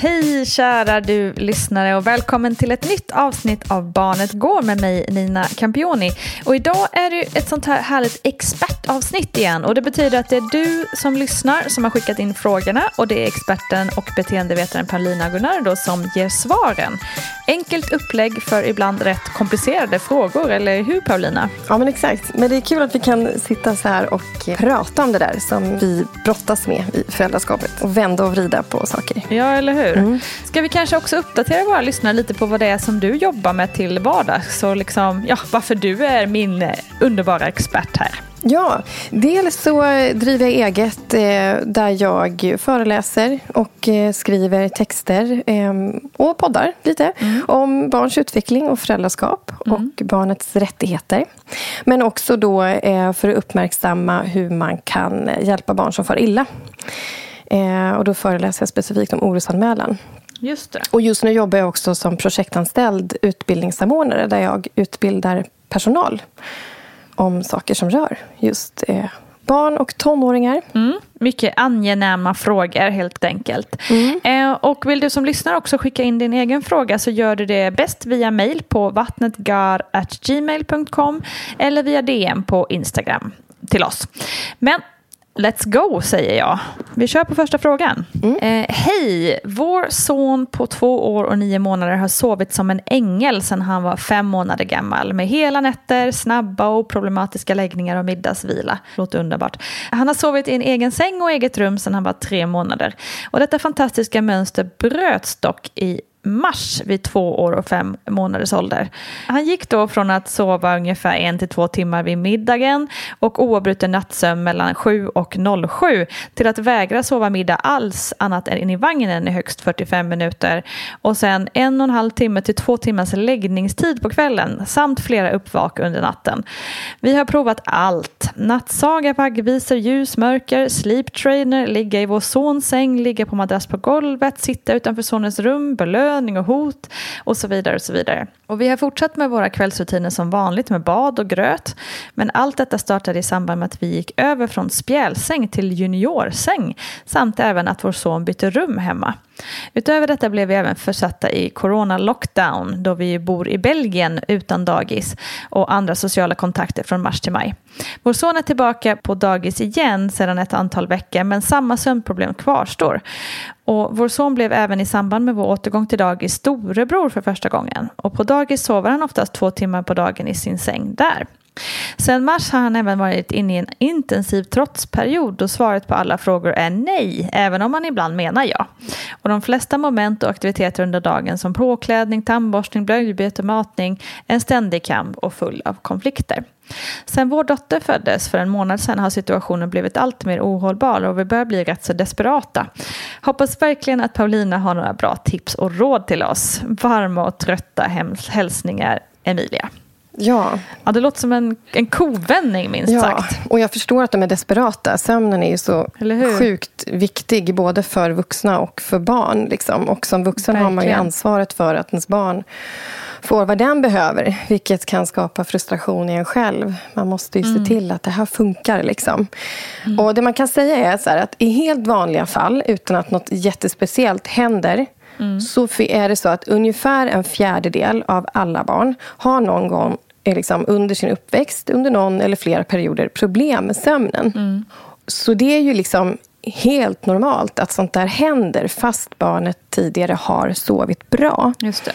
Hej kära du lyssnare och välkommen till ett nytt avsnitt av Barnet Går med mig Nina Campioni. Och idag är det ett sånt här härligt expertavsnitt igen och det betyder att det är du som lyssnar som har skickat in frågorna och det är experten och beteendevetaren Paulina Gunnardo som ger svaren. Enkelt upplägg för ibland rätt komplicerade frågor, eller hur Paulina? Ja men exakt, men det är kul att vi kan sitta så här och prata om det där som vi brottas med i föräldraskapet och vända och vrida på saker. Ja, eller hur? Mm. Ska vi kanske också uppdatera våra lyssnare lite på vad det är som du jobbar med till vardags och liksom, ja, varför du är min underbara expert här? Ja, dels så driver jag eget eh, där jag föreläser och eh, skriver texter eh, och poddar lite mm. om barns utveckling och föräldraskap mm. och barnets rättigheter. Men också då eh, för att uppmärksamma hur man kan hjälpa barn som far illa. Eh, och då föreläser jag specifikt om orosanmälan. Just det. Och just nu jobbar jag också som projektanställd utbildningssamordnare där jag utbildar personal om saker som rör just eh, barn och tonåringar. Mm, mycket angenäma frågor helt enkelt. Mm. Eh, och vill du som lyssnar också skicka in din egen fråga så gör du det bäst via mail på vattnetgar.gmail.com eller via DM på Instagram till oss. Men Let's go, säger jag. Vi kör på första frågan. Mm. Eh, Hej! Vår son på två år och nio månader har sovit som en ängel sedan han var fem månader gammal. Med hela nätter, snabba och problematiska läggningar och middagsvila. Låter underbart. Han har sovit i en egen säng och eget rum sedan han var tre månader. Och detta fantastiska mönster bröts dock i mars vid två år och fem månaders ålder. Han gick då från att sova ungefär en till två timmar vid middagen och oavbruten nattsömn mellan 7 och 07 till att vägra sova middag alls annat än i vagnen i högst 45 minuter och sen en och en halv timme till två timmars läggningstid på kvällen samt flera uppvak under natten. Vi har provat allt. Nattsaga, vaggvisor, ljus, mörker, sleep trainer, ligga i vår sons säng, ligga på madrass på golvet, sitta utanför sonens rum, belöna belöning och hot och så vidare. Och så vidare. Och vi har fortsatt med våra kvällsrutiner som vanligt med bad och gröt. Men allt detta startade i samband med att vi gick över från spjälsäng till juniorsäng samt även att vår son bytte rum hemma. Utöver detta blev vi även försatta i corona-lockdown då vi bor i Belgien utan dagis och andra sociala kontakter från mars till maj. Vår son är tillbaka på dagis igen sedan ett antal veckor men samma sömnproblem kvarstår. Och vår son blev även i samband med vår återgång till dagis storebror för första gången. Och på dagis sover han oftast två timmar på dagen i sin säng där. Sen mars har han även varit inne i en intensiv trotsperiod och svaret på alla frågor är nej, även om man ibland menar ja. Och de flesta moment och aktiviteter under dagen som påklädning, tandborstning, blöjbyte matning är en ständig kamp och full av konflikter. Sen vår dotter föddes för en månad sedan har situationen blivit allt mer ohållbar och vi börjar bli rätt så desperata. Hoppas verkligen att Paulina har några bra tips och råd till oss. Varma och trötta hälsningar Emilia. Ja. ja, det låter som en, en kovändning minst ja, sagt. Och jag förstår att de är desperata. Sömnen är ju så sjukt viktig både för vuxna och för barn. Liksom. Och som vuxen Verkligen. har man ju ansvaret för att ens barn får vad den behöver. Vilket kan skapa frustration i en själv. Man måste ju mm. se till att det här funkar. Liksom. Mm. Och Det man kan säga är att i helt vanliga fall, utan att något jättespeciellt händer Mm. så är det så att ungefär en fjärdedel av alla barn har någon gång liksom under sin uppväxt, under någon eller flera perioder, problem med sömnen. Mm. Så det är ju liksom helt normalt att sånt där händer fast barnet tidigare har sovit bra. Just det.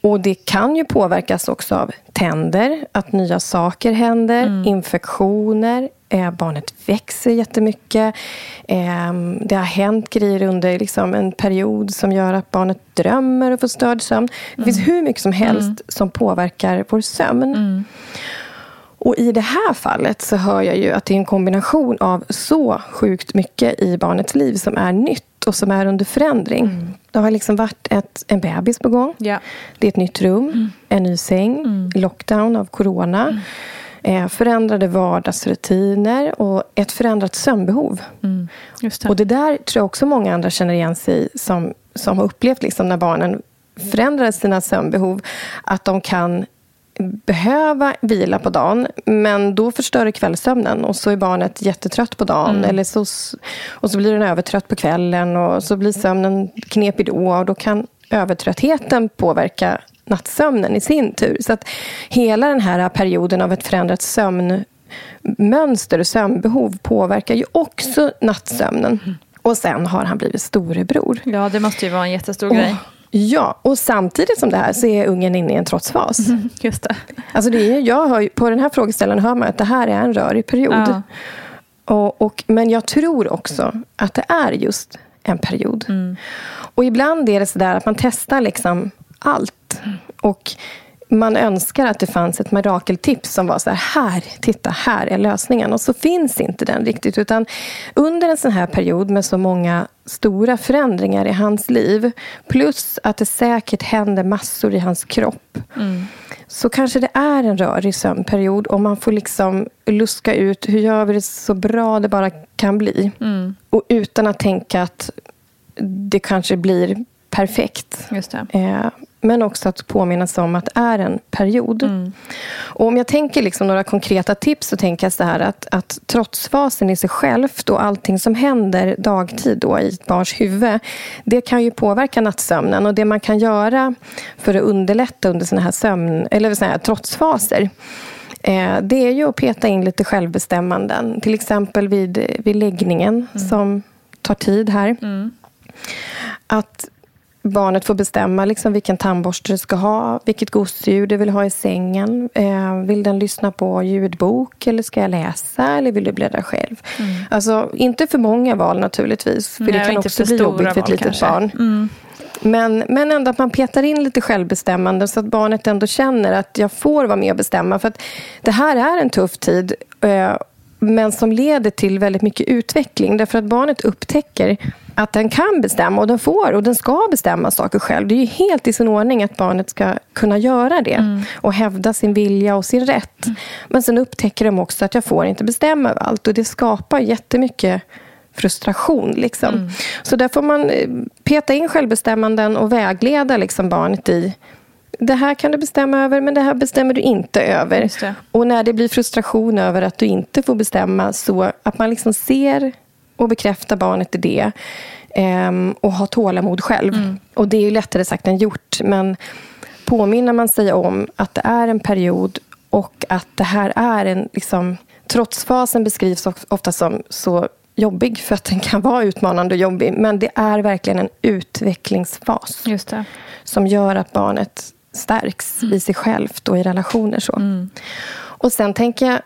Och det kan ju påverkas också av tänder, att nya saker händer, mm. infektioner, eh, barnet växer jättemycket. Eh, det har hänt grejer under liksom, en period som gör att barnet drömmer och får störd sömn. Det mm. finns hur mycket som helst mm. som påverkar vår sömn. Och i det här fallet så hör jag ju att det är en kombination av så sjukt mycket i barnets liv som är nytt och som är under förändring. Mm. Det har liksom varit ett, en bebis på gång. Ja. Det är ett nytt rum, mm. en ny säng, mm. lockdown av corona. Mm. Eh, förändrade vardagsrutiner och ett förändrat sömnbehov. Mm. Det. Och det där tror jag också många andra känner igen sig i som, som har upplevt liksom när barnen förändrar sina sömnbehov. Att de kan behöva vila på dagen men då förstör det kvällssömnen och så är barnet jättetrött på dagen mm. eller så, och så blir den övertrött på kvällen och så blir sömnen knepig då och då kan övertröttheten påverka nattsömnen i sin tur. Så att hela den här perioden av ett förändrat sömnmönster och sömnbehov påverkar ju också nattsömnen. Mm. Och sen har han blivit storebror. Ja, det måste ju vara en jättestor och, grej. Ja, och samtidigt som det här så är ungen inne i en trotsfas. Mm, just det. Alltså det är, jag hör, på den här frågeställaren hör man att det här är en rörig period. Ja. Och, och, men jag tror också att det är just en period. Mm. Och ibland är det så där att man testar liksom allt. Och man önskar att det fanns ett mirakeltips som var så här, här, titta, här är lösningen. Och så finns inte den riktigt. Utan under en sån här period med så många stora förändringar i hans liv plus att det säkert händer massor i hans kropp mm. så kanske det är en rörig sömnperiod och man får liksom luska ut hur gör vi det så bra det bara kan bli. Mm. Och utan att tänka att det kanske blir perfekt. Just det. Eh, men också att påminnas om att det är en period. Mm. Och om jag tänker liksom några konkreta tips så tänker jag så här att, att trotsfasen i sig självt och allting som händer dagtid då i ett barns huvud det kan ju påverka nattsömnen. Och det man kan göra för att underlätta under såna här, sömn, eller såna här trotsfaser eh, det är ju att peta in lite självbestämmanden. Till exempel vid, vid läggningen mm. som tar tid här. Mm. Att barnet får bestämma liksom vilken tandborste det ska ha, vilket gosedjur det vill ha i sängen. Eh, vill den lyssna på ljudbok eller ska jag läsa eller vill du bläddra själv? Mm. Alltså, inte för många val naturligtvis, för Nej, det kan också bli jobbigt för ett litet kanske. barn. Mm. Men, men ändå att man petar in lite självbestämmande så att barnet ändå känner att jag får vara med och bestämma. För att det här är en tuff tid eh, men som leder till väldigt mycket utveckling. Därför att barnet upptäcker att den kan bestämma och den får och den ska bestämma saker själv. Det är ju helt i sin ordning att barnet ska kunna göra det mm. och hävda sin vilja och sin rätt. Mm. Men sen upptäcker de också att jag får inte bestämma över allt och det skapar jättemycket frustration. Liksom. Mm. Så där får man eh, peta in självbestämmanden och vägleda liksom barnet i det här kan du bestämma över, men det här bestämmer du inte över. Och när det blir frustration över att du inte får bestämma, så att man liksom ser och bekräftar barnet i det. Ehm, och ha tålamod själv. Och det är ju lättare sagt än gjort. Men påminner man sig om att det är en period och att det här är en... Liksom, trotsfasen beskrivs ofta som så jobbig för att den kan vara utmanande och jobbig. Men det är verkligen en utvecklingsfas som gör att barnet stärks i sig självt och i relationer. Så. Och sen tänker jag,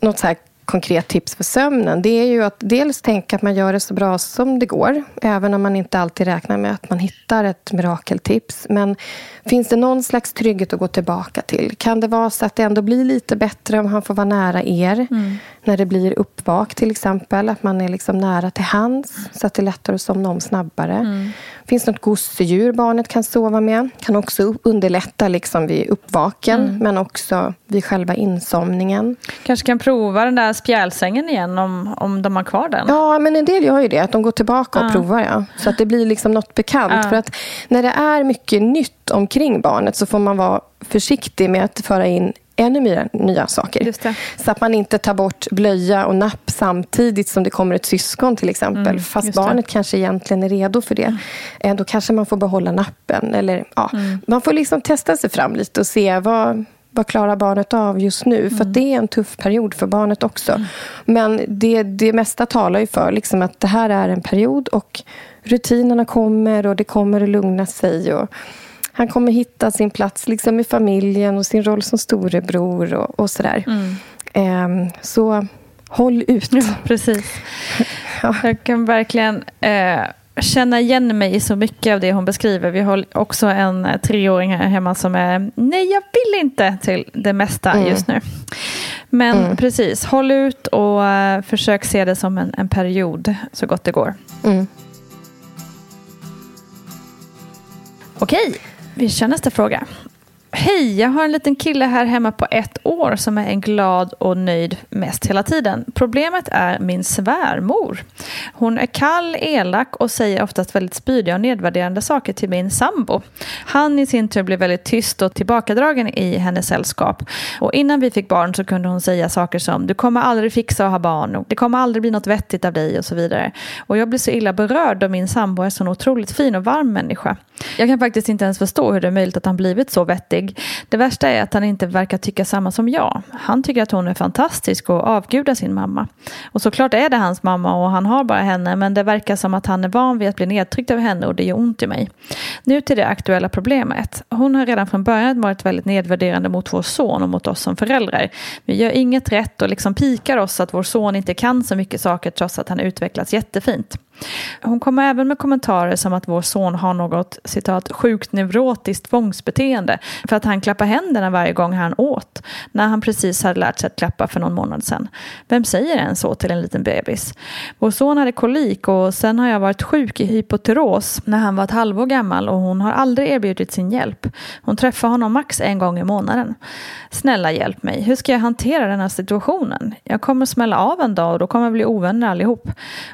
något så här konkret tips för sömnen, det är ju att dels tänka att man gör det så bra som det går, även om man inte alltid räknar med att man hittar ett mirakeltips. Men finns det någon slags trygghet att gå tillbaka till? Kan det vara så att det ändå blir lite bättre om han får vara nära er? Mm. När det blir uppvak till exempel, att man är liksom nära till hands så att det är lättare att somna om snabbare. Finns det något gosedjur barnet kan sova med? Kan också underlätta liksom vid uppvaken, men också vid själva insomningen. Kanske kan prova den där spjälsängen igen om, om de har kvar den. Ja, men en del gör ju det. Att de går tillbaka och Ja. provar. Ja. Så att det blir liksom något bekant. Ja. För att när det är mycket nytt omkring barnet så får man vara försiktig med att föra in ännu mer nya saker. Så att man inte tar bort blöja och napp samtidigt som det kommer ett syskon till exempel. Mm, Fast det. barnet kanske egentligen är redo för det. Eh, Då kanske man får behålla nappen. Eller, ja. Mm. Man får liksom testa sig fram lite och se vad, vad klarar barnet av just nu. För Mm. det är en tuff period för barnet också. Men det, det mesta talar ju för liksom att det här är en period och rutinerna kommer och det kommer att lugna sig. Och han kommer hitta sin plats liksom i familjen och sin roll som storebror och, och sådär. Ehm, så håll ut. Ja, precis. Jag kan verkligen eh, känna igen mig i så mycket av det hon beskriver. Vi har också en eh, treåring här hemma som är nej, jag vill inte till det mesta just nu. Men precis, håll ut och eh, försök se det som en, en period så gott det går. Mm. Okej, vi kör nästa fråga. Hej, jag har en liten kille här hemma på ett år som är en glad och nöjd mest hela tiden. Problemet är min svärmor. Hon är kall, elak och säger oftast väldigt spydiga och nedvärderande saker till min sambo. Han i sin tur blir väldigt tyst och tillbakadragen i hennes sällskap. Och innan vi fick barn så kunde hon säga saker som du kommer aldrig fixa att ha barn och det kommer aldrig bli något vettigt av dig och så vidare. Och jag blir så illa berörd då min sambo är så otroligt fin och varm människa. Jag kan faktiskt inte ens förstå hur det är möjligt att han blivit så vettig. Det värsta är att han inte verkar tycka samma som jag. Han tycker att hon är fantastisk och avgudar sin mamma. Och såklart är det hans mamma och han har bara henne men det verkar som att han är van vid att bli nedtryckt av henne och det gör ont i mig. Nu till det aktuella problemet. Hon har redan från början varit väldigt nedvärderande mot vår son och mot oss som föräldrar. Vi gör inget rätt och liksom pikar oss att vår son inte kan så mycket saker trots att han utvecklats jättefint. Hon kommer även med kommentarer som att vår son har något citat sjukt neurotiskt tvångsbeteende för att han klappar händerna varje gång han åt när han precis hade lärt sig att klappa för någon månad sedan. Vem säger en så till en liten bebis? Vår son hade kolik och sen har jag varit sjuk i hypotyros när han var ett halvår gammal och hon har aldrig erbjudit sin hjälp. Hon träffar honom max en gång i månaden. Snälla hjälp mig, hur ska jag hantera den här situationen? Jag kommer smälla av en dag och då kommer vi bli ovänner allihop.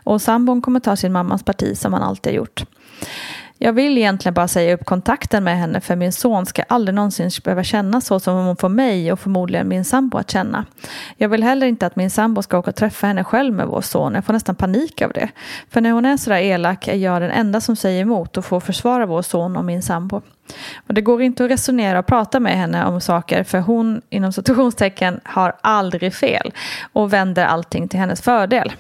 Och sambon kommer ta sin mammas parti som han alltid har gjort. Jag vill egentligen bara säga upp kontakten med henne för min son ska aldrig någonsin behöva känna så som hon får mig och förmodligen min sambo att känna. Jag vill heller inte att min sambo ska åka och träffa henne själv med vår son. Jag får nästan panik av det. För när hon är sådär elak är jag den enda som säger emot och får försvara vår son och min sambo. Och det går inte att resonera och prata med henne om saker för hon inom situationstecken har aldrig fel och vänder allting till hennes fördel.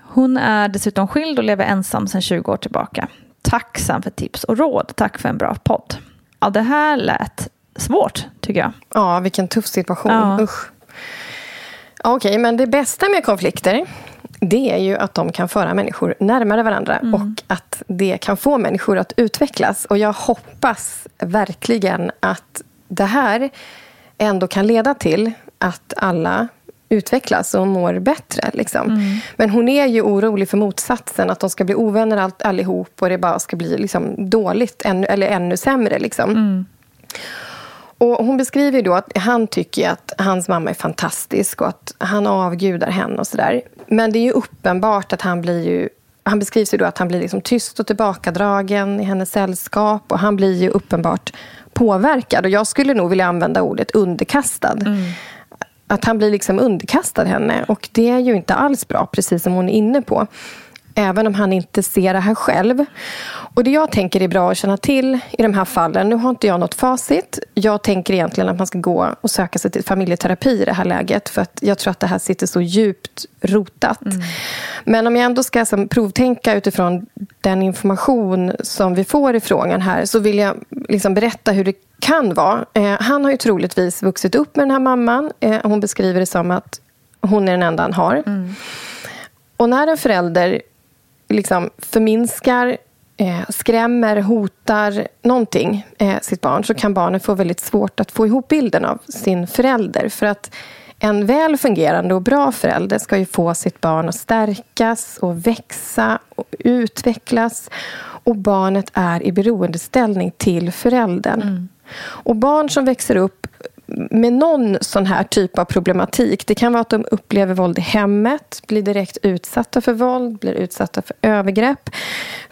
Hon är dessutom skild och lever ensam sedan 20 år tillbaka. Tacksam för tips och råd. Tack för en bra podd. Ja, det här lät svårt, tycker jag. Ja, vilken tuff situation. Ja. Usch. Ja, Okej, men det bästa med konflikter det är ju att de kan föra människor närmare varandra Mm. och att det kan få människor att utvecklas. Och jag hoppas verkligen att det här ändå kan leda till att alla utvecklas och mår bättre. Liksom. Mm. Men hon är ju orolig för motsatsen, att de ska bli ovänner allt, allihop och det bara ska bli liksom, dåligt, ännu, eller ännu sämre. Liksom. Mm. Och hon beskriver då att han tycker att hans mamma är fantastisk och att han avgudar henne och sådär. Men det är ju uppenbart att han blir ju han beskrivs ju då att han blir liksom tyst och tillbakadragen i hennes sällskap och han blir ju uppenbart påverkad. Och jag skulle nog vilja använda ordet underkastad. Att han blir liksom underkastad henne och det är ju inte alls bra, precis som hon är inne på. Även om han inte ser det här själv. Och det jag tänker är bra att känna till i de här fallen, nu har inte jag något facit. Jag tänker egentligen att man ska gå och söka sig till familjeterapi i det här läget. För att jag tror att det här sitter så djupt rotat. Mm. Men om jag ändå ska som, provtänka utifrån den information som vi får i frågan här så vill jag liksom berätta hur det kan vara. Eh, han har ju troligtvis vuxit upp med den här mamman. Eh, hon beskriver det som att hon är den enda han har. Mm. Och när en förälder liksom förminskar, eh, skrämmer, hotar någonting, eh, sitt barn så kan barnet få väldigt svårt att få ihop bilden av sin förälder. För att en väl fungerande och bra förälder ska ju få sitt barn att stärkas och växa och utvecklas. Och barnet är i beroendeställning till föräldern. Mm. Och barn som växer upp med någon sån här typ av problematik. Det kan vara att de upplever våld i hemmet, blir direkt utsatta för våld, blir utsatta för övergrepp,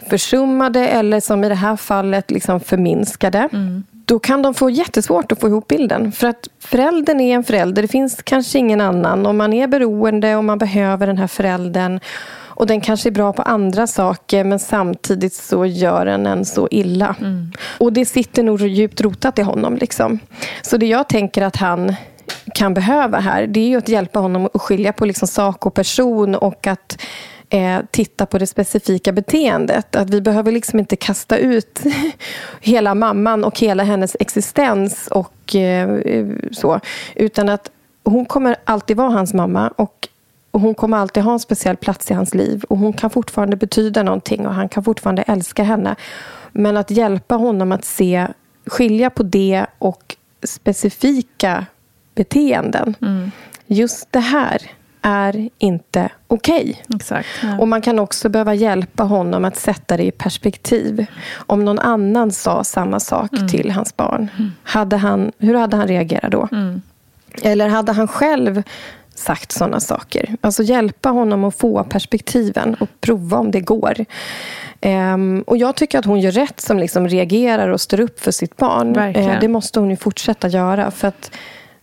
försummade eller som i det här fallet liksom förminskade. Mm. Då kan de få jättesvårt att få ihop bilden. För att föräldern är en förälder, det finns kanske ingen annan. Om man är beroende och man behöver den här föräldern och den kanske är bra på andra saker men samtidigt så gör den en så illa. Mm. Och det sitter nog djupt rotat i honom. Liksom. Så det jag tänker att han kan behöva här det är ju att hjälpa honom att skilja på liksom sak och person och att eh, titta på det specifika beteendet. Att vi behöver liksom inte kasta ut hela mamman och hela hennes existens och eh, så. Utan att hon kommer alltid vara hans mamma och och hon kommer alltid ha en speciell plats i hans liv. Och hon kan fortfarande betyda någonting och han kan fortfarande älska henne. Men att hjälpa honom att se, skilja på det och specifika beteenden. Mm. Just det här är inte okej. Okay. Ja. Och man kan också behöva hjälpa honom att sätta det i perspektiv. Om någon annan sa samma sak mm. till hans barn, mm. hade han, hur hade han reagerat då? Mm. Eller hade han själv sagt sådana saker. Alltså hjälpa honom att få perspektiven och prova om det går. Um, och Jag tycker att hon gör rätt som liksom reagerar och står upp för sitt barn. Uh, det måste hon ju fortsätta göra. För att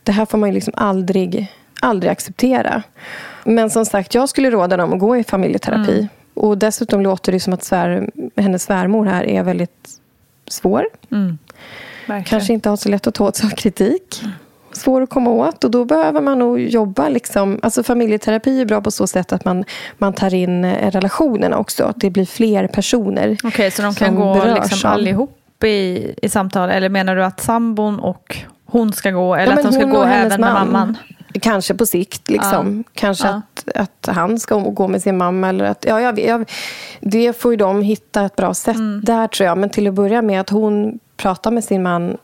Det här får man ju liksom aldrig, aldrig acceptera. Men som sagt, jag skulle råda dem att gå i familjeterapi. Mm. Och Dessutom låter det som att svär, hennes svärmor här är väldigt svår. Mm. Kanske inte har så lätt att ta åt sig av kritik. Mm svår att komma åt och då behöver man nog jobba. Liksom. Alltså familjeterapi är bra på så sätt att man, man tar in eh, relationerna också. Att det blir fler personer Okej, okay, så de kan gå liksom allihop i, i samtal? Eller menar du att sambon och hon ska gå? Eller ja, att de ska gå även med mamman? Kanske på sikt. Liksom. Ja. Kanske ja. Att, att han ska gå med sin mamma. Eller att, ja, jag, jag, det får ju de hitta ett bra sätt mm. där tror jag. Men till att börja med att hon pratar med sin man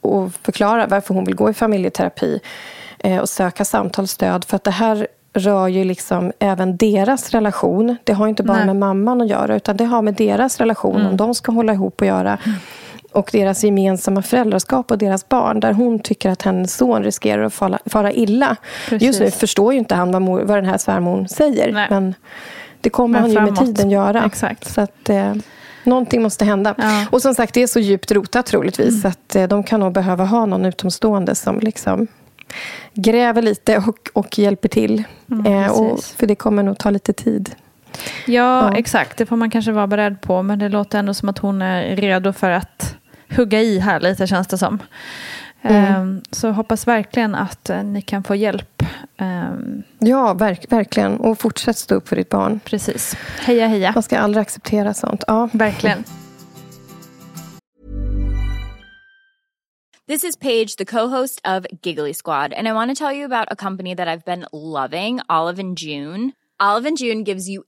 och förklara varför hon vill gå i familjeterapi eh, och söka samtalsstöd. För att det här rör ju liksom även deras relation. Det har inte bara Nej. med mamman att göra utan det har med deras relation, mm. om de ska hålla ihop och göra. Mm. Och deras gemensamma föräldraskap och deras barn där hon tycker att hennes son riskerar att fara, fara illa. Precis. Just nu förstår ju inte han vad, mor, vad den här svärmor säger. Nej. Men det kommer men han ju med tiden göra. Exakt. Så att, eh, Någonting måste hända. Ja. Och som sagt, det är så djupt rotat troligtvis. Mm. att eh, de kan nog behöva ha någon utomstående som liksom gräver lite och, och hjälper till. Mm, eh, och, för det kommer nog ta lite tid. Ja, ja, exakt. Det får man kanske vara beredd på. Men det låter ändå som att hon är redo för att hugga i här lite, känns det som. Mm. Ehm, så hoppas verkligen att eh, ni kan få hjälp. Ehm, ja, verk, verkligen. Och fortsätt stå upp för ditt barn. Precis. Heja, heja. Man ska aldrig acceptera sånt. Ja. Verkligen. This is Paige, the co-host of Giggly Squad. And I want to tell you about a company that I've been loving, Olive and June. Olive and June gives you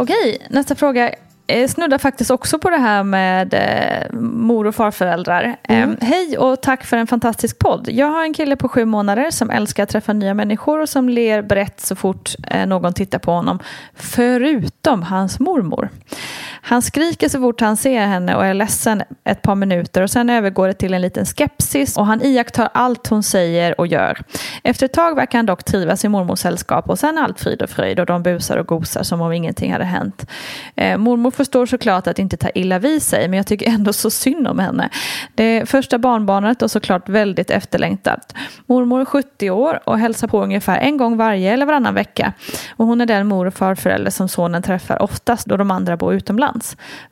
Okej, nästa fråga eh, snuddar faktiskt också på det här med eh, mor och farföräldrar. Eh, hej och tack för en fantastisk podd. Jag har en kille på sju månader som älskar att träffa nya människor och som ler brett så fort eh, någon tittar på honom. Förutom hans mormor. Han skriker så fort han ser henne och är ledsen ett par minuter och sen övergår det till en liten skepsis och han iakttar allt hon säger och gör. Efter ett tag verkar han dock trivas i mormors sällskap och sen allt frid och fröjd och de busar och gosar som om ingenting hade hänt. Eh, mormor förstår såklart att inte ta illa vid sig men jag tycker ändå så synd om henne. Det första barnbarnet och såklart väldigt efterlängtat. Mormor är 70 år och hälsar på ungefär en gång varje eller varannan vecka och hon är den mor och farförälder som sonen träffar oftast då de andra bor utomlands.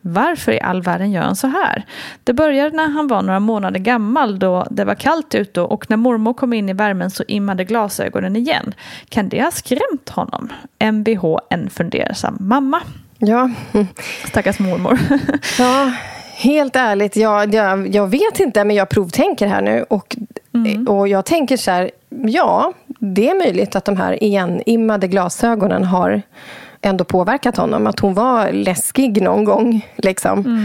Varför i all världen gör han så här? Det började när han var några månader gammal då det var kallt ute och när mormor kom in i värmen så immade glasögonen igen. Kan det ha skrämt honom? Mvh, en fundersam mamma. Ja. Stackars mormor. ja, helt ärligt, jag, jag, jag vet inte, men jag provtänker här nu. Och, Mm. och jag tänker så här, ja, det är möjligt att de här igenimmade glasögonen har ändå påverkat honom. Att hon var läskig någon gång. Liksom.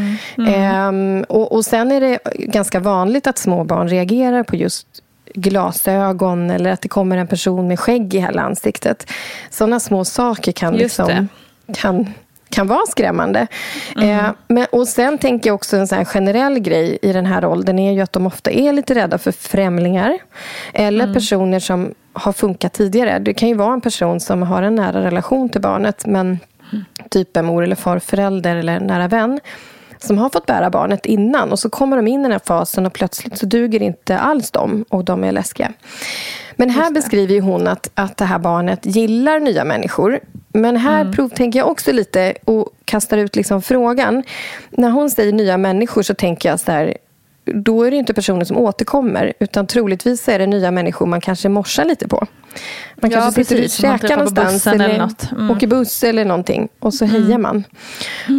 Ehm, och, och sen är det ganska vanligt att små barn reagerar på just glasögon eller att det kommer en person med skägg i hela ansiktet. Sådana små saker kan, Just liksom, kan, kan vara skrämmande. Eh, men, och sen tänker jag också en sån generell grej i den här åldern är ju att de ofta är lite rädda för främlingar. Eller personer som har funkat tidigare. Det kan ju vara en person som har en nära relation till barnet men typ en mor eller farförälder eller nära vän som har fått bära barnet innan och så kommer de in i den här fasen och plötsligt så duger inte alls de och de är läskiga. Men här beskriver hon att, att det här barnet gillar nya människor. Men här provtänker jag också lite och kastar ut liksom frågan. När hon säger nya människor så tänker jag så här då är det inte personer som återkommer utan troligtvis är det nya människor man kanske morsar lite på. Man Ja, kanske sitter och precis, käkar någonstans eller, eller något. Mm. åker buss eller någonting och så hejar man.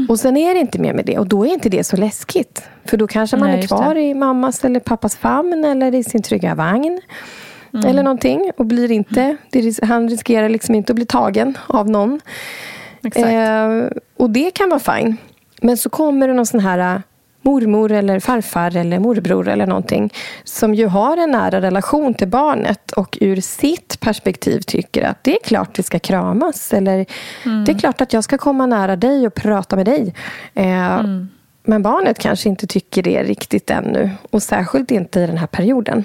Och sen är det inte mer med det och då är inte det så läskigt. För då kanske man Nej, är kvar i mammas eller pappas famn eller i sin trygga vagn. Mm. Eller någonting och blir inte, han riskerar liksom inte att bli tagen av någon. Eh, och det kan vara fine. Men så kommer det någon sån här mormor eller farfar eller morbror eller någonting som ju har en nära relation till barnet och ur sitt perspektiv tycker att det är klart vi ska kramas eller det är klart att jag ska komma nära dig och prata med dig. Eh, Men barnet kanske inte tycker det riktigt ännu och särskilt inte i den här perioden.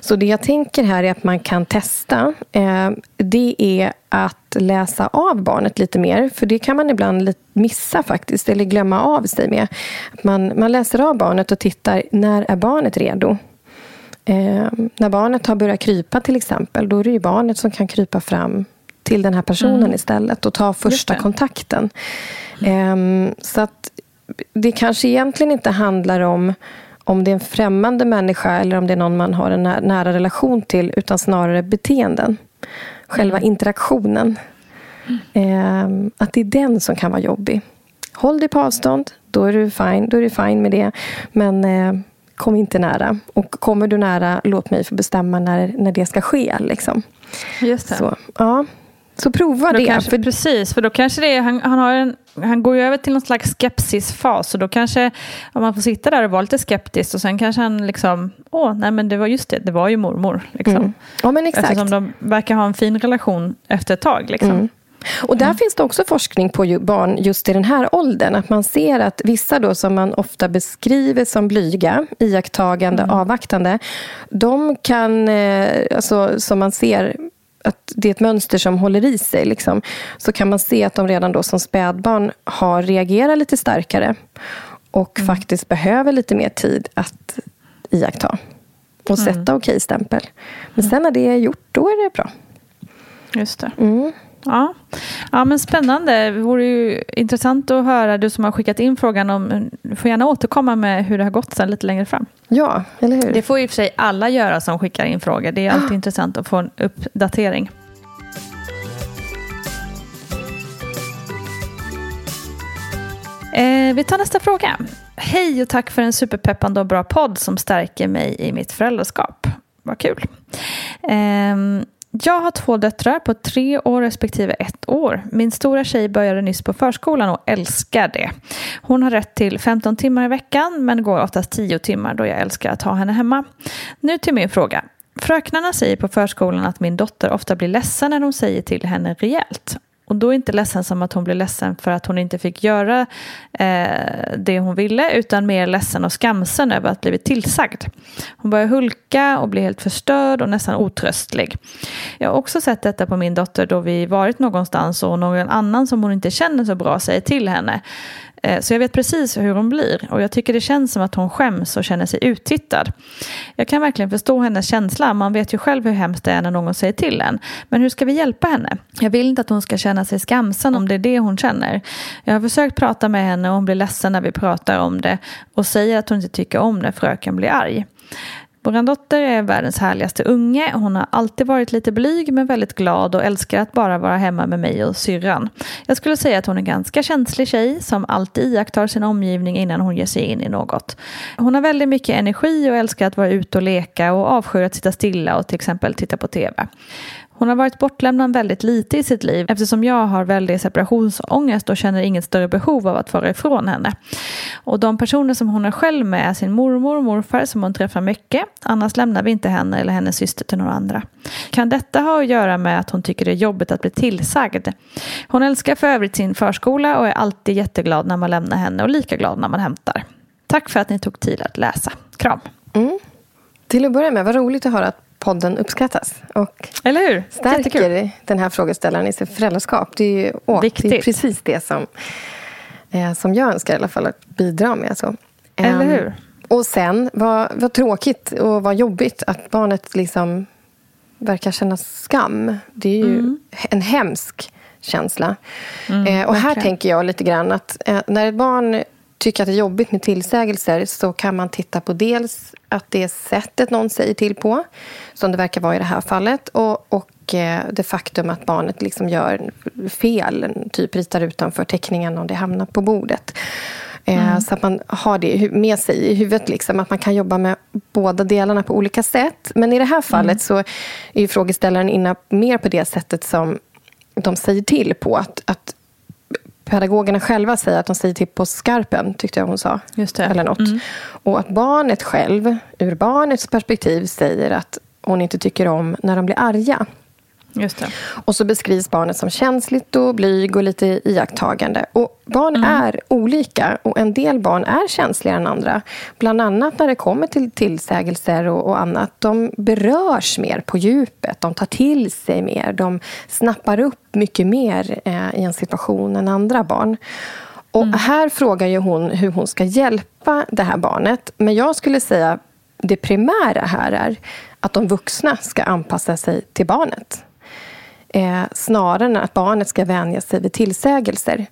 Så det jag tänker här är att man kan testa. Eh, det är att läsa av barnet lite mer. För det kan man ibland missa faktiskt. Eller glömma av sig med. Att man, man läser av barnet och tittar. När är barnet redo? Eh, när barnet har börjat krypa till exempel, då är det ju barnet som kan krypa fram till den här personen Mm. istället och ta första kontakten. Eh, så att det kanske egentligen inte handlar om om det är en främmande människa eller om det är någon man har en nä- nära relation till, utan snarare beteenden. Själva interaktionen. Eh, att det är den som kan vara jobbig. Håll dig på avstånd, då är du fine, då är du fine med det. Men eh, kom inte nära. Och kommer du nära, låt mig få bestämma när, när det ska ske. Liksom. Just det. Så, ja. Så prova Då det. kanske, för, Precis, för då kanske det är, han, han, har en, han går ju över till någon slags skepsisfas. Och då kanske, om man får sitta där och vara lite skeptisk och sen kanske han liksom, åh, nej men det var just det, det var ju mormor. Liksom. Mm. Ja, men exakt. Eftersom de verkar ha en fin relation efter ett tag. Liksom. Mm. Och där finns det också forskning på barn just i den här åldern. Att man ser att vissa då som man ofta beskriver som blyga, iakttagande, avvaktande. De kan, eh, alltså, som man ser att det är ett mönster som håller i sig. Liksom, så kan man se att de redan då som spädbarn har reagerat lite starkare. Och faktiskt behöver lite mer tid att iaktta. Och sätta okej-stämpel. Men sen när det är gjort, då är det bra. Just det. Mm. Ja. ja, men spännande. Det vore ju intressant att höra, du som har skickat in frågan, om, du får gärna återkomma med hur det har gått sen lite längre fram. Ja, eller hur? Det får i och för sig alla göra som skickar in frågor. Det är alltid intressant att få en uppdatering. Eh, vi tar nästa fråga. Hej och tack för en superpeppande och bra podd som stärker mig i mitt föräldraskap. Vad kul. Ehm, jag har två döttrar på tre år respektive ett år. Min stora tjej började nyss på förskolan och älskar det. Hon har rätt till 15 timmar i veckan men går oftast 10 timmar då jag älskar att ha henne hemma. Nu till min fråga. Fröknarna säger på förskolan att min dotter ofta blir ledsen när de säger till henne rejält. Och då inte ledsen som att hon blir ledsen för att hon inte fick göra eh, det hon ville utan mer ledsen och skamsen över att blivit tillsagd. Hon börjar hulka och blir helt förstörd och nästan otröstlig. Jag har också sett detta på min dotter då vi varit någonstans och någon annan som hon inte känner så bra säger till henne. Eh, så jag vet precis hur hon blir och jag tycker det känns som att hon skäms och känner sig uttittad. Jag kan verkligen förstå hennes känsla, man vet ju själv hur hemskt det är när någon säger till en. Men hur ska vi hjälpa henne? Jag vill inte att hon ska känna sig skamsen om det är det hon känner. Jag har försökt prata med henne och hon blir ledsen när vi pratar om det och säger att hon inte tycker om när fröken blir arg. Vår dotter är världens härligaste unge. Hon har alltid varit lite blyg men väldigt glad och älskar att bara vara hemma med mig och syrran. Jag skulle säga att hon är en ganska känslig tjej som alltid iakttar sin omgivning innan hon ger sig in i något. Hon har väldigt mycket energi och älskar att vara ute och leka och avskyr att sitta stilla och till exempel titta på tv. Hon har varit bortlämnad väldigt lite i sitt liv eftersom jag har väldigt separationsångest och känner inget större behov av att vara ifrån henne. Och de personer som hon är själv med är sin mormor och morfar som hon träffar mycket. Annars lämnar vi inte henne eller hennes syster till några andra. Kan detta ha att göra med att hon tycker det är jobbigt att bli tillsagd? Hon älskar för övrigt sin förskola och är alltid jätteglad när man lämnar henne och lika glad när man hämtar. Tack för att ni tog tid att läsa. Kram. Mm. Till att börja med, vad roligt att höra att podden uppskattas. Och Eller hur? Jättekul. stärker den här frågeställaren i sitt föräldraskap. Det är ju åh, det är precis det som, eh, som jag önskar i alla fall att bidra med. Så. Eller Ehm, hur? Och sen, vad, vad tråkigt och vad jobbigt att barnet liksom verkar känna skam. Det är ju Mm. en hemsk känsla. eh, och här verkligen. tänker jag lite grann att eh, när ett barn tycker att det är jobbigt med tillsägelser så kan man titta på dels att det är sättet någon säger till på, som det verkar vara i det här fallet, och, och eh, det faktum att barnet liksom gör fel, typ ritar utanför teckningen om det hamnar på bordet. Eh, Så att man har det med sig i huvudet. Liksom, att man kan jobba med båda delarna på olika sätt. Men i det här fallet så är frågeställaren inne mer på det sättet som de säger till på. Att, att pedagogerna själva säger att de säger till på skarpen, tyckte jag hon sa. Just det. Eller något. Mm. Och att barnet själv, ur barnets perspektiv, säger att hon inte tycker om när de blir arga. Och så beskrivs barnet som känsligt och blyg och lite iakttagande. Och barn är olika och en del barn är känsligare än andra. Bland annat när det kommer till tillsägelser och, och annat. De berörs mer på djupet, de tar till sig mer. De snappar upp mycket mer eh, i en situation än andra barn. Och Här frågar ju hon hur hon ska hjälpa det här barnet. Men jag skulle säga det primära här är att de vuxna ska anpassa sig till barnet. Eh, snarare än att barnet ska vänja sig vid tillsägelser.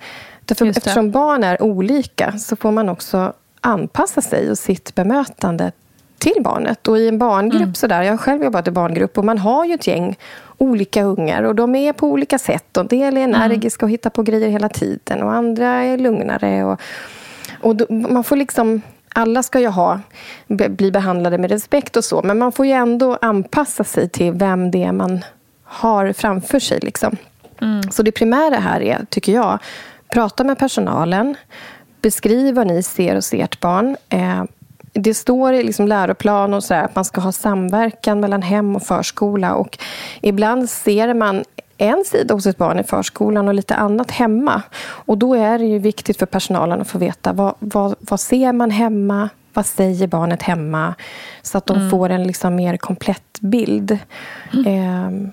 Därför, eftersom barn är olika så får man också anpassa sig och sitt bemötande till barnet. Och i en barngrupp mm. sådär, jag har själv jobbat i barngrupp och man har ju ett gäng olika ungar och de är på olika sätt. Och del är mm. energiska och hittar på grejer hela tiden och andra är lugnare. Och, och då, man får liksom alla ska ju ha, bli behandlade med respekt och så, men man får ju ändå anpassa sig till vem det är man har framför sig. Liksom. Mm. Så det primära här är, tycker jag, prata med personalen, beskriv vad ni ser hos ert barn. Eh, det står i liksom läroplan och så där, att man ska ha samverkan mellan hem och förskola. Och ibland ser man en sida hos ett barn i förskolan och lite annat hemma. Och Då är det ju viktigt för personalen att få veta vad, vad, vad ser man hemma? Vad säger barnet hemma? Så att de mm. får en liksom mer komplett bild. Mm. Eh,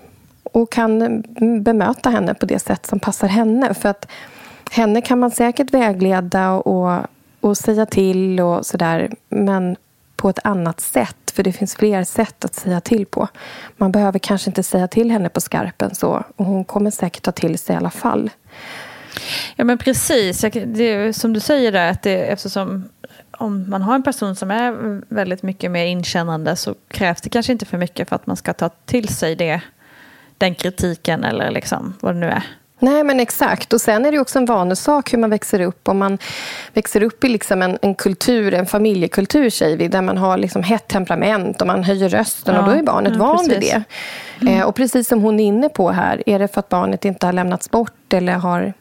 och kan bemöta henne på det sätt som passar henne. För att henne kan man säkert vägleda och, och säga till och sådär. Men på ett annat sätt. För det finns fler sätt att säga till på. Man behöver kanske inte säga till henne på skarpen så. Och hon kommer säkert ta till sig i alla fall. Ja men precis. Det är, som du säger där, att det, eftersom om man har en person som är väldigt mycket mer inkännande så krävs det kanske inte för mycket för att man ska ta till sig det, den kritiken eller liksom vad det nu är. Nej, men exakt. Och Sen är det också en vanesak hur man växer upp. Om man växer upp i liksom en, en kultur, en familjekultur, säger vi, där man har liksom hett temperament och man höjer rösten ja, och då är barnet ja, van vid det. Mm. Eh, och precis som hon är inne på här, är det för att barnet inte har lämnats bort eller har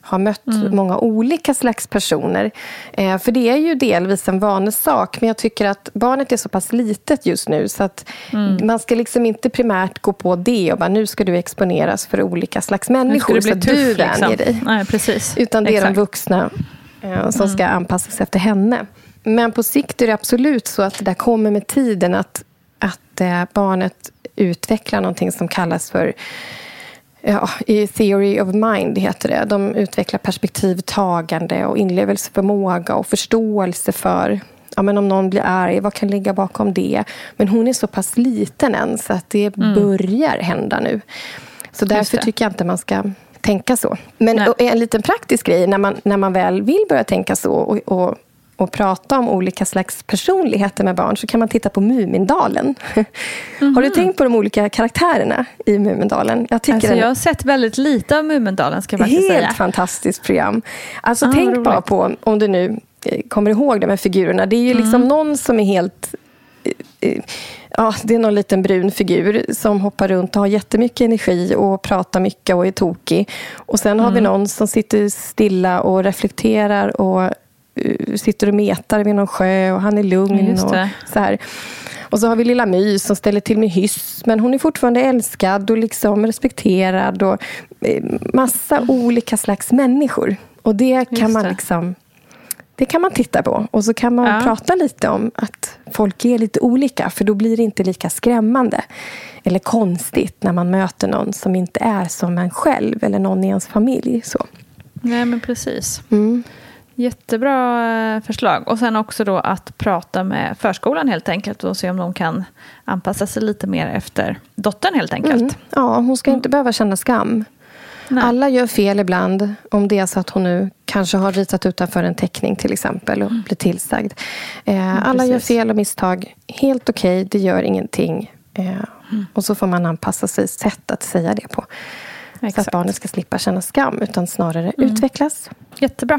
har mött mm. många olika slags personer. Eh, för det är ju delvis en vanesak, men jag tycker att barnet är så pass litet just nu så att mm. man ska liksom inte primärt gå på det och bara nu ska du exponeras för olika slags människor så att tuff, du vänjer liksom. dig. Nej, precis. Utan det är Exakt. de vuxna eh, som mm. ska anpassas efter henne. Men på sikt är det absolut så att det där kommer med tiden att, att eh, barnet utvecklar någonting som kallas för ja, i Theory of Mind heter det. De utvecklar perspektivtagande och inlevelseförmåga och förståelse för ja, men om någon blir arg, vad kan ligga bakom det? Men hon är så pass liten än så att det mm. börjar hända nu. Så därför tycker jag inte man ska tänka så. Men en liten praktisk grej när man, när man väl vill börja tänka så och, och och prata om olika slags personligheter med barn så kan man titta på Mumindalen. Mm -hmm. Har du tänkt på de olika karaktärerna i Mumindalen? Jag, tycker alltså, jag har sett väldigt lite av Mumindalen. Ska jag helt säga. Fantastiskt program. Alltså, ah, tänk bara på, om du nu eh, kommer ihåg de här figurerna. Det är ju liksom mm. någon som är helt eh, eh, ja, det är någon liten brun figur som hoppar runt och har jättemycket energi och pratar mycket och är tokig. Och sen har vi mm. någon som sitter stilla och reflekterar och sitter och metar vid någon sjö och han är lugn. Och, så här. och så har vi lilla My som ställer till med hyss. Men hon är fortfarande älskad och liksom respekterad. Och eh, massa olika slags människor. Och det kan man liksom... Det kan man titta på. Och så kan man ja. prata lite om att folk är lite olika. För då blir det inte lika skrämmande eller konstigt när man möter någon som inte är som en själv eller någon i ens familj. Så. Nej, men precis. Mm. Jättebra eh, förslag. Och sen också då att prata med förskolan helt enkelt och se om de kan anpassa sig lite mer efter dottern helt enkelt. Mm. Ja, hon ska inte mm. behöva känna skam. Nej. Alla gör fel ibland. Om det är så att hon nu kanske har ritat utanför en teckning till exempel och mm. blir tillsagd. Eh, alla gör fel och misstag. Helt okej, okay, det gör ingenting. Eh, mm. Och så får man anpassa sig sätt att säga det på. Exakt. Så att barnet ska slippa känna skam utan snarare mm. utvecklas. Jättebra.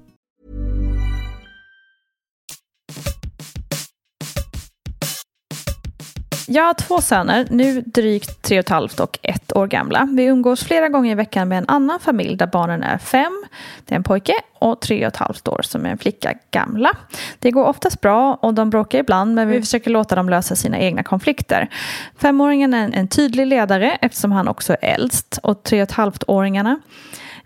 Jag har två söner, nu drygt tre och ett halvt och ett år gamla. Vi umgås flera gånger i veckan med en annan familj där barnen är fem, det är en pojke, och tre och ett halvt år som är en flicka gamla. Det går oftast bra och de bråkar ibland men vi försöker låta dem lösa sina egna konflikter. Femåringen är en, en tydlig ledare eftersom han också är äldst och tre och ett halvt-åringarna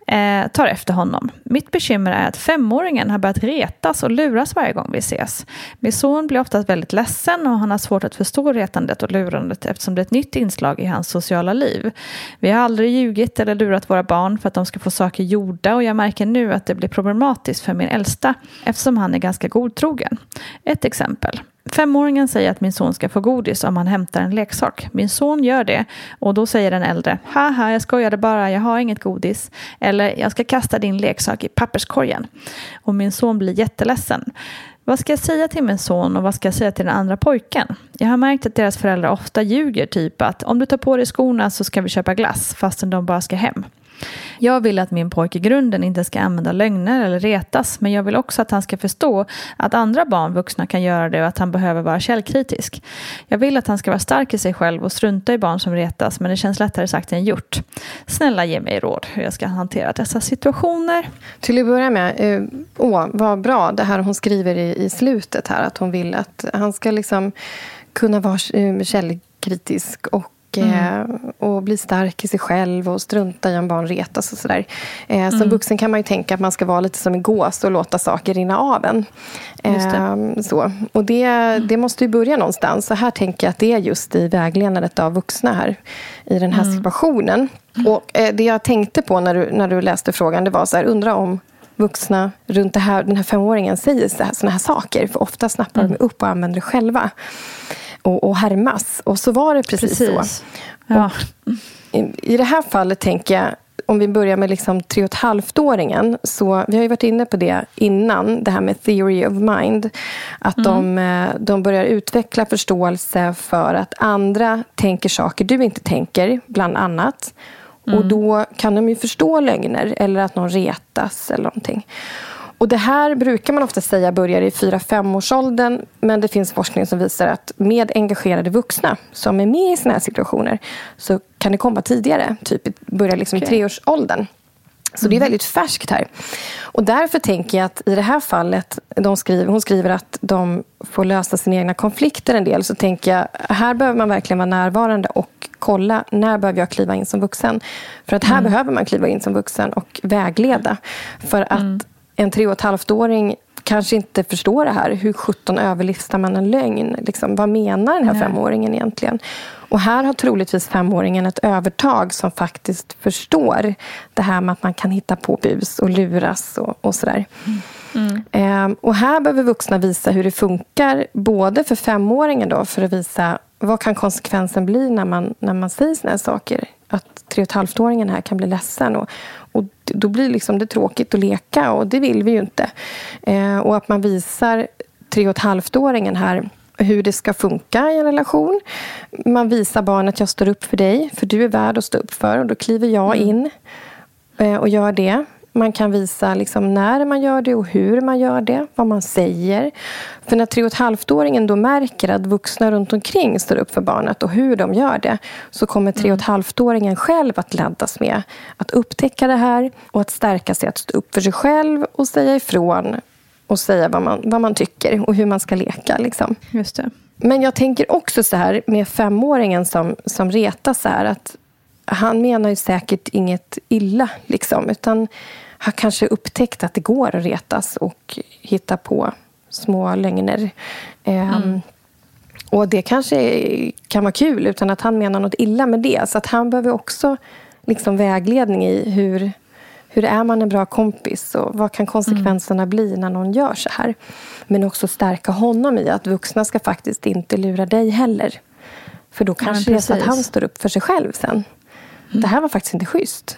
eh, tar efter honom. Mitt bekymmer är att femåringen har börjat retas och luras varje gång vi ses. Min son blir oftast väldigt ledsen och han har svårt att förstå retandet och lurandet eftersom det är ett nytt inslag i hans sociala liv. Vi har aldrig ljugit eller lurat våra barn för att de ska få saker gjorda och jag märker nu att det blir problematiskt för min äldsta eftersom han är ganska godtrogen. Ett exempel. Femåringen säger att min son ska få godis om han hämtar en leksak. Min son gör det och då säger den äldre Haha, jag skojade bara, jag har inget godis. Eller jag ska kasta din leksak i papperskorgen. Och min son blir jätteledsen. Vad ska jag säga till min son och vad ska jag säga till den andra pojken? Jag har märkt att deras föräldrar ofta ljuger, typ att om du tar på dig skorna så ska vi köpa glass fastän de bara ska hem. Jag vill att min pojke i grunden inte ska använda lögner eller retas men jag vill också att han ska förstå att andra barn, vuxna, kan göra det och att han behöver vara källkritisk. Jag vill att han ska vara stark i sig själv och strunta i barn som retas men det känns lättare sagt än gjort. Snälla ge mig råd hur jag ska hantera dessa situationer. Till att börja med, eh, åh, vad bra det här hon skriver i, i slutet här att hon vill att han ska liksom kunna vara eh, källkritisk och Mm. och bli stark i sig själv och strunta i om barn retas och sådär. Eh, som mm. vuxen kan man ju tänka att man ska vara lite som en gås och låta saker rinna av en. Eh, så. Och det, det måste ju börja någonstans. Så här tänker jag att det är just i vägledandet av vuxna här i den här mm. situationen. Och eh, det jag tänkte på när du, när du läste frågan, det var så här, undra om vuxna runt här, den här femåringen säger sådana här saker. För ofta snappar mm. de upp och använder det själva och, och härmas. Och så var det precis, precis. så. Ja. I, I det här fallet tänker jag om vi börjar med liksom tre och ett halvt-åringen. Så vi har ju varit inne på det innan, det här med theory of mind. Att mm. de, eh, de börjar utveckla förståelse för att andra tänker saker du inte tänker, bland annat. Mm. Och då kan de ju förstå lögner eller att någon retas eller någonting. Och det här brukar man ofta säga börjar i 4-5-årsåldern men det finns forskning som visar att med engagerade vuxna som är med i såna här situationer så kan det komma tidigare, typ börja liksom okay. i treårsåldern. Så det är mm. väldigt färskt här. Och därför tänker jag att i det här fallet, de skriver, hon skriver att de får lösa sina egna konflikter en del. Så tänker jag, här behöver man verkligen vara närvarande och kolla, när behöver jag kliva in som vuxen? För att här mm. behöver man kliva in som vuxen och vägleda. För att mm en tre och ett halvt-åring kanske inte förstår det här. Hur sjutton överlistar man en lögn? Liksom, vad menar den här Nej. femåringen egentligen? Och här har troligtvis femåringen ett övertag som faktiskt förstår det här med att man kan hitta på bus och luras och, och sådär. Mm. Ehm, och här behöver vuxna visa hur det funkar, både för femåringen då, för att visa vad kan konsekvensen bli när man, när man säger såna här saker att tre och ett halvt-åringen här kan bli ledsen. Och, och då blir liksom det tråkigt att leka och det vill vi ju inte. Eh, och att man visar tre och ett halvt-åringen här hur det ska funka i en relation. Man visar barnet att jag står upp för dig, för du är värd att stå upp för. Och då kliver jag Mm. in eh, och gör det. Man kan visa liksom när man gör det och hur man gör det, vad man säger. För när tre och ett halvt-åringen då märker att vuxna runt omkring står upp för barnet och hur de gör det, så kommer tre och ett halvt-åringen själv att laddas med att upptäcka det här och att stärka sig, att stå upp för sig själv och säga ifrån och säga vad man, vad man tycker och hur man ska leka. Liksom. Just det. Men jag tänker också så här med femåringen som, som retas så här att han menar ju säkert inget illa, liksom, utan har kanske upptäckt att det går att retas och hitta på små lögner. Ehm, och det kanske kan vara kul utan att han menar något illa med det. Så att han behöver också liksom vägledning i hur, hur är man en bra kompis och vad kan konsekvenserna bli när någon gör så här. Men också stärka honom i att vuxna ska faktiskt inte lura dig heller. För då kanske det är så att han står upp för sig själv sen. Det här var faktiskt inte schysst.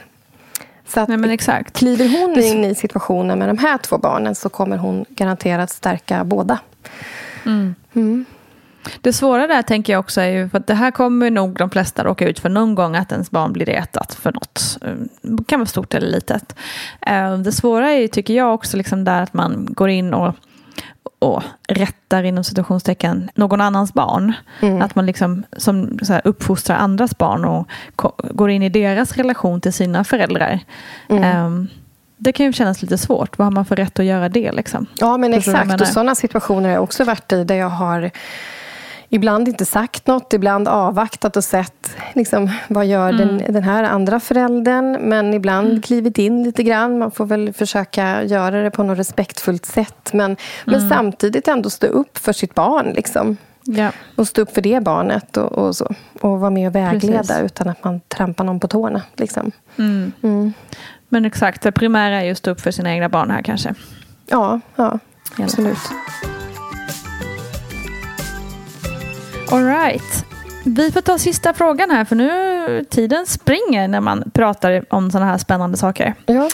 Så att Nej, men exakt. kliver hon Det- in i situationen med de här två barnen så kommer hon garanterat stärka båda. Det svåra där tänker jag också är ju, för att det här kommer nog de flesta råka ut för någon gång att ens barn blir retat för något. Det kan vara stort eller litet. Eh, Det svåra är ju, tycker jag också, liksom där att man går in och, och rättar inom situationstecken någon annans barn. Att man liksom som så här, uppfostrar andras barn och går in i deras relation till sina föräldrar. Eh, Det kan ju kännas lite svårt. Vad har man för rätt att göra det? Liksom? Ja, men Förstår exakt. Och sådana situationer har jag också varit i där jag har ibland inte sagt något, ibland avvaktat och sett liksom, vad gör Mm. den, den här andra föräldern. Men ibland klivit in lite grann. Man får väl försöka göra det på något respektfullt sätt. Men, Mm. men samtidigt ändå stå upp för sitt barn. Liksom. Ja. Och stå upp för det barnet och, och så. Och vara med och vägleda Precis. utan att man trampar någon på tårna. Liksom. Men exakt, det primära är just att stå upp för sina egna barn här kanske. Ja, ja absolut. All right. Vi får ta sista frågan här för nu tiden springer när man pratar om sådana här spännande saker. Ja.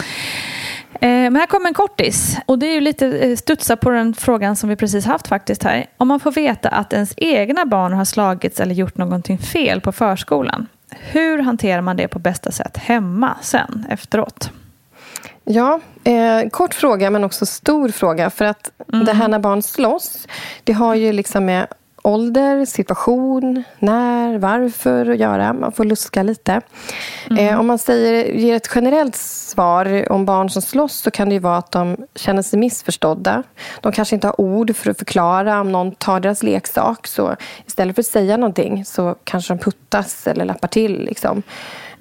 Eh, Men här kommer en kortis och det är ju lite eh, studsa på den frågan som vi precis haft faktiskt här. Om man får veta att ens egna barn har slagits eller gjort någonting fel på förskolan. Hur hanterar man det på bästa sätt hemma sen efteråt? Ja, eh, kort fråga men också stor fråga. För att det här när barn slåss, det har ju liksom med ålder, situation, när, varför att göra. Man får luska lite. Eh, om man säger, ger ett generellt svar om barn som slåss så kan det vara att de känner sig missförstådda. De kanske inte har ord för att förklara om någon tar deras leksak. Så istället för att säga någonting så kanske de puttas eller lappar till. Liksom.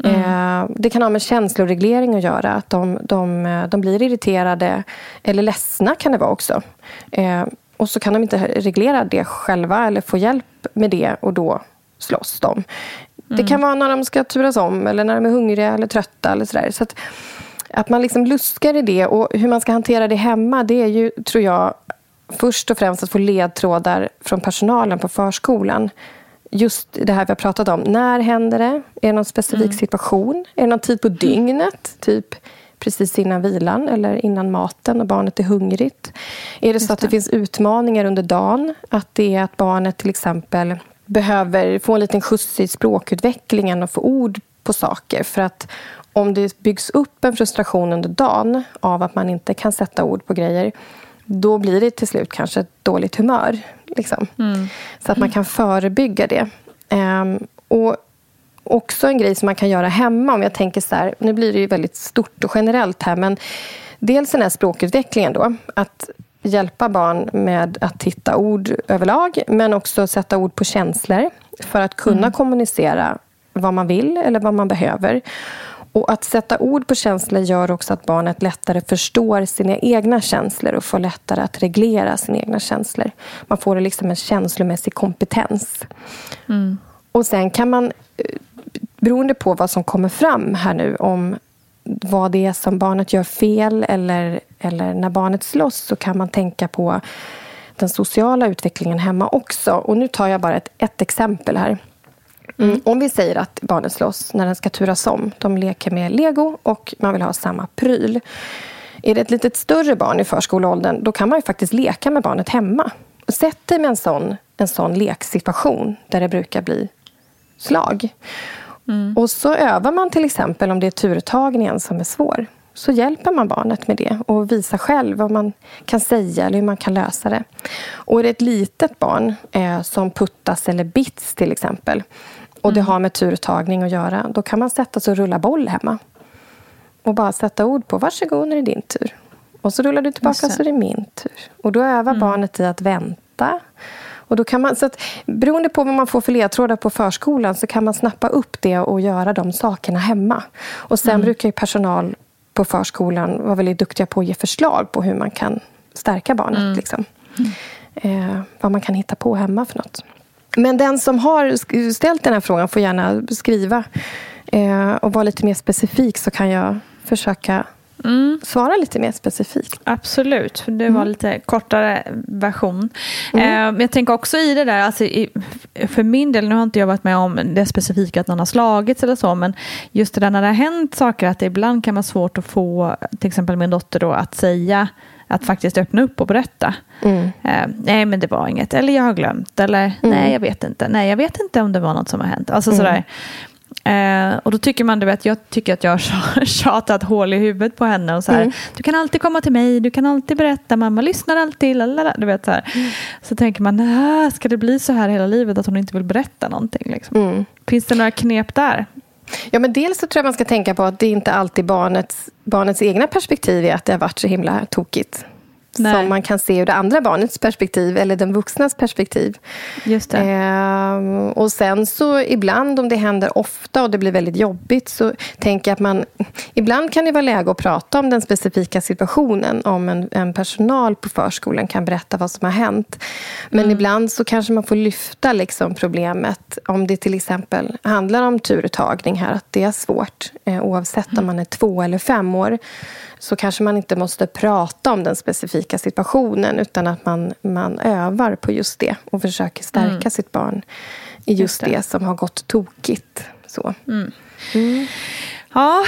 Eh, det kan ha med känsloreglering att göra. Att de, de, de blir irriterade eller ledsna kan det vara också. Eh, och så kan de inte reglera det själva eller få hjälp med det och då slåss de. Det kan vara när de ska turas om eller när de är hungriga eller trötta. Eller sådär. Så att, att man liksom luskar i det och hur man ska hantera det hemma det är ju, tror jag, först och främst att få ledtrådar från personalen på förskolan. Just det här vi har pratat om. När händer det? Är det någon specifik situation? Är det någon tid på dygnet? Typ precis innan vilan eller innan maten och barnet är hungrigt? Är det så att det finns utmaningar under dagen? Att det är att barnet till exempel behöver få en liten skjuts i språkutvecklingen och få ord på saker. För att om det byggs upp en frustration under dagen av att man inte kan sätta ord på grejer då blir det till slut kanske ett dåligt humör. Liksom. Så att man kan förebygga det. Ehm, och också en grej som man kan göra hemma. Om jag tänker så här, nu blir det ju väldigt stort och generellt här. Men dels den här språkutvecklingen då. Att hjälpa barn med att hitta ord överlag. Men också sätta ord på känslor. För att kunna kommunicera vad man vill eller vad man behöver. Och att sätta ord på känslor gör också att barnet lättare förstår sina egna känslor och får lättare att reglera sina egna känslor. Man får liksom en känslomässig kompetens. Och sen kan man, eh, beroende på vad som kommer fram här nu om vad det är som barnet gör fel eller, eller när barnet slåss så kan man tänka på den sociala utvecklingen hemma också. Och nu tar jag bara ett, ett exempel här. Mm. Om vi säger att barnet slåss när den ska turas om. De leker med lego och man vill ha samma pryl. Är det ett litet större barn i förskoleåldern då kan man ju faktiskt leka med barnet hemma. Sätt dig med en sån, en sån leksituation där det brukar bli slag. Mm. Och så övar man till exempel om det är turtagningen som är svår. Så hjälper man barnet med det och visar själv vad man kan säga eller hur man kan lösa det. Och är det ett litet barn eh, som puttas eller bits till exempel och det mm. har med turtagning att göra, då kan man sätta sig och rulla boll hemma. Och bara sätta ord på varsågod, nu är det din tur. Och så rullar du tillbaka så är det min tur. Och då övar mm. barnet i att vänta. Och då kan man, så att, beroende på vad man får för ledtrådar på förskolan så kan man snappa upp det och göra de sakerna hemma. Och sen mm. brukar personal på förskolan vara väldigt duktiga på att ge förslag på hur man kan stärka barnet. Mm. Liksom. Eh, vad man kan hitta på hemma för något. Men den som har ställt den här frågan får gärna skriva eh, och vara lite mer specifik så kan jag försöka Mm. Svara lite mer specifikt. Absolut, för det var mm. lite kortare version. Mm. Eh, jag tänker också i det där, alltså, i, för min del, nu har inte jag varit med om det specifika att någon har slagits eller så, men just det där när det har hänt saker, att det ibland kan vara svårt att få till exempel min dotter då att säga att faktiskt öppna upp och berätta. Mm. Eh, nej, men det var inget. Eller jag har glömt. Eller mm. nej, jag vet inte. Nej, jag vet inte om det var något som har hänt. Alltså mm. sådär. Eh, och då tycker man, du vet, jag tycker att jag har tjatat hål i huvudet på henne. Och så här, mm. Du kan alltid komma till mig, du kan alltid berätta, mamma lyssnar alltid. Lalala, du vet, så, här. Mm. så tänker man, ska det bli så här hela livet att hon inte vill berätta någonting? Liksom? Mm. Finns det några knep där? Ja, men dels så tror jag man ska tänka på att det inte alltid barnets, barnets egna perspektiv är att det har varit så himla tokigt. Nej. som man kan se ur det andra barnets perspektiv eller den vuxnas perspektiv. Just det. Eh, och sen så ibland om det händer ofta och det blir väldigt jobbigt så tänker jag att man... Ibland kan det vara läge att prata om den specifika situationen om en, en personal på förskolan kan berätta vad som har hänt. Men mm. ibland så kanske man får lyfta liksom problemet om det till exempel handlar om turtagning här, att det är svårt eh, oavsett mm. om man är två eller fem år så kanske man inte måste prata om den specifika situationen utan att man, man övar på just det och försöker stärka mm. sitt barn i just, det. det. som har gått tokigt. Så. Mm. Mm. Ja,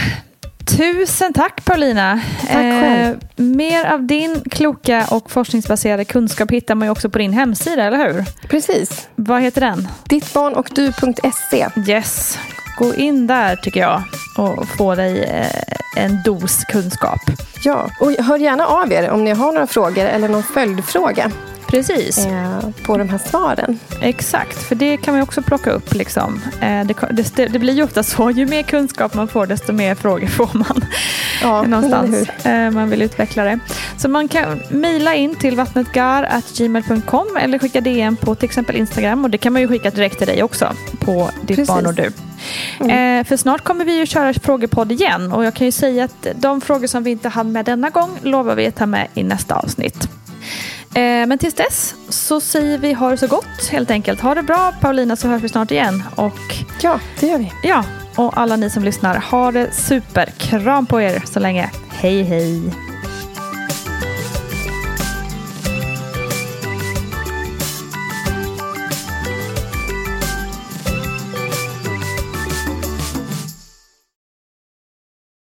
Tusen tack Paulina. Tack själv. Eh, mer av din kloka och forskningsbaserade kunskap hittar man ju också på din hemsida, eller hur? Precis. Vad heter den? Dittbarnochddu.se. Yes. Gå in där tycker jag och få dig eh, en dos kunskap. Ja, och hör gärna av er om ni har några frågor eller någon följdfråga. Precis. Eh, på de här svaren. Exakt, för det kan man också plocka upp. Liksom. Eh, det, det, det, blir ju ofta så, ju mer kunskap man får desto mer frågor får man. Ja, någonstans. Eh, man vill utveckla det. Så man kan mejla in till vattnetgar.gmail.com eller skicka DM på till exempel Instagram och det kan man ju skicka direkt till dig också på ditt Precis. barn och du. Mm. Eh, för snart kommer vi ju köra frågepodd igen och jag kan ju säga att de frågor som vi inte hann med denna gång lovar vi att ta med i nästa avsnitt. Eh, men tills dess så säger vi ha det så gott helt enkelt. Ha det bra Paulina så hörs vi snart igen. Och, ja, det gör vi. Ja, och alla ni som lyssnar, ha det super. Kram på er så länge. Hej hej.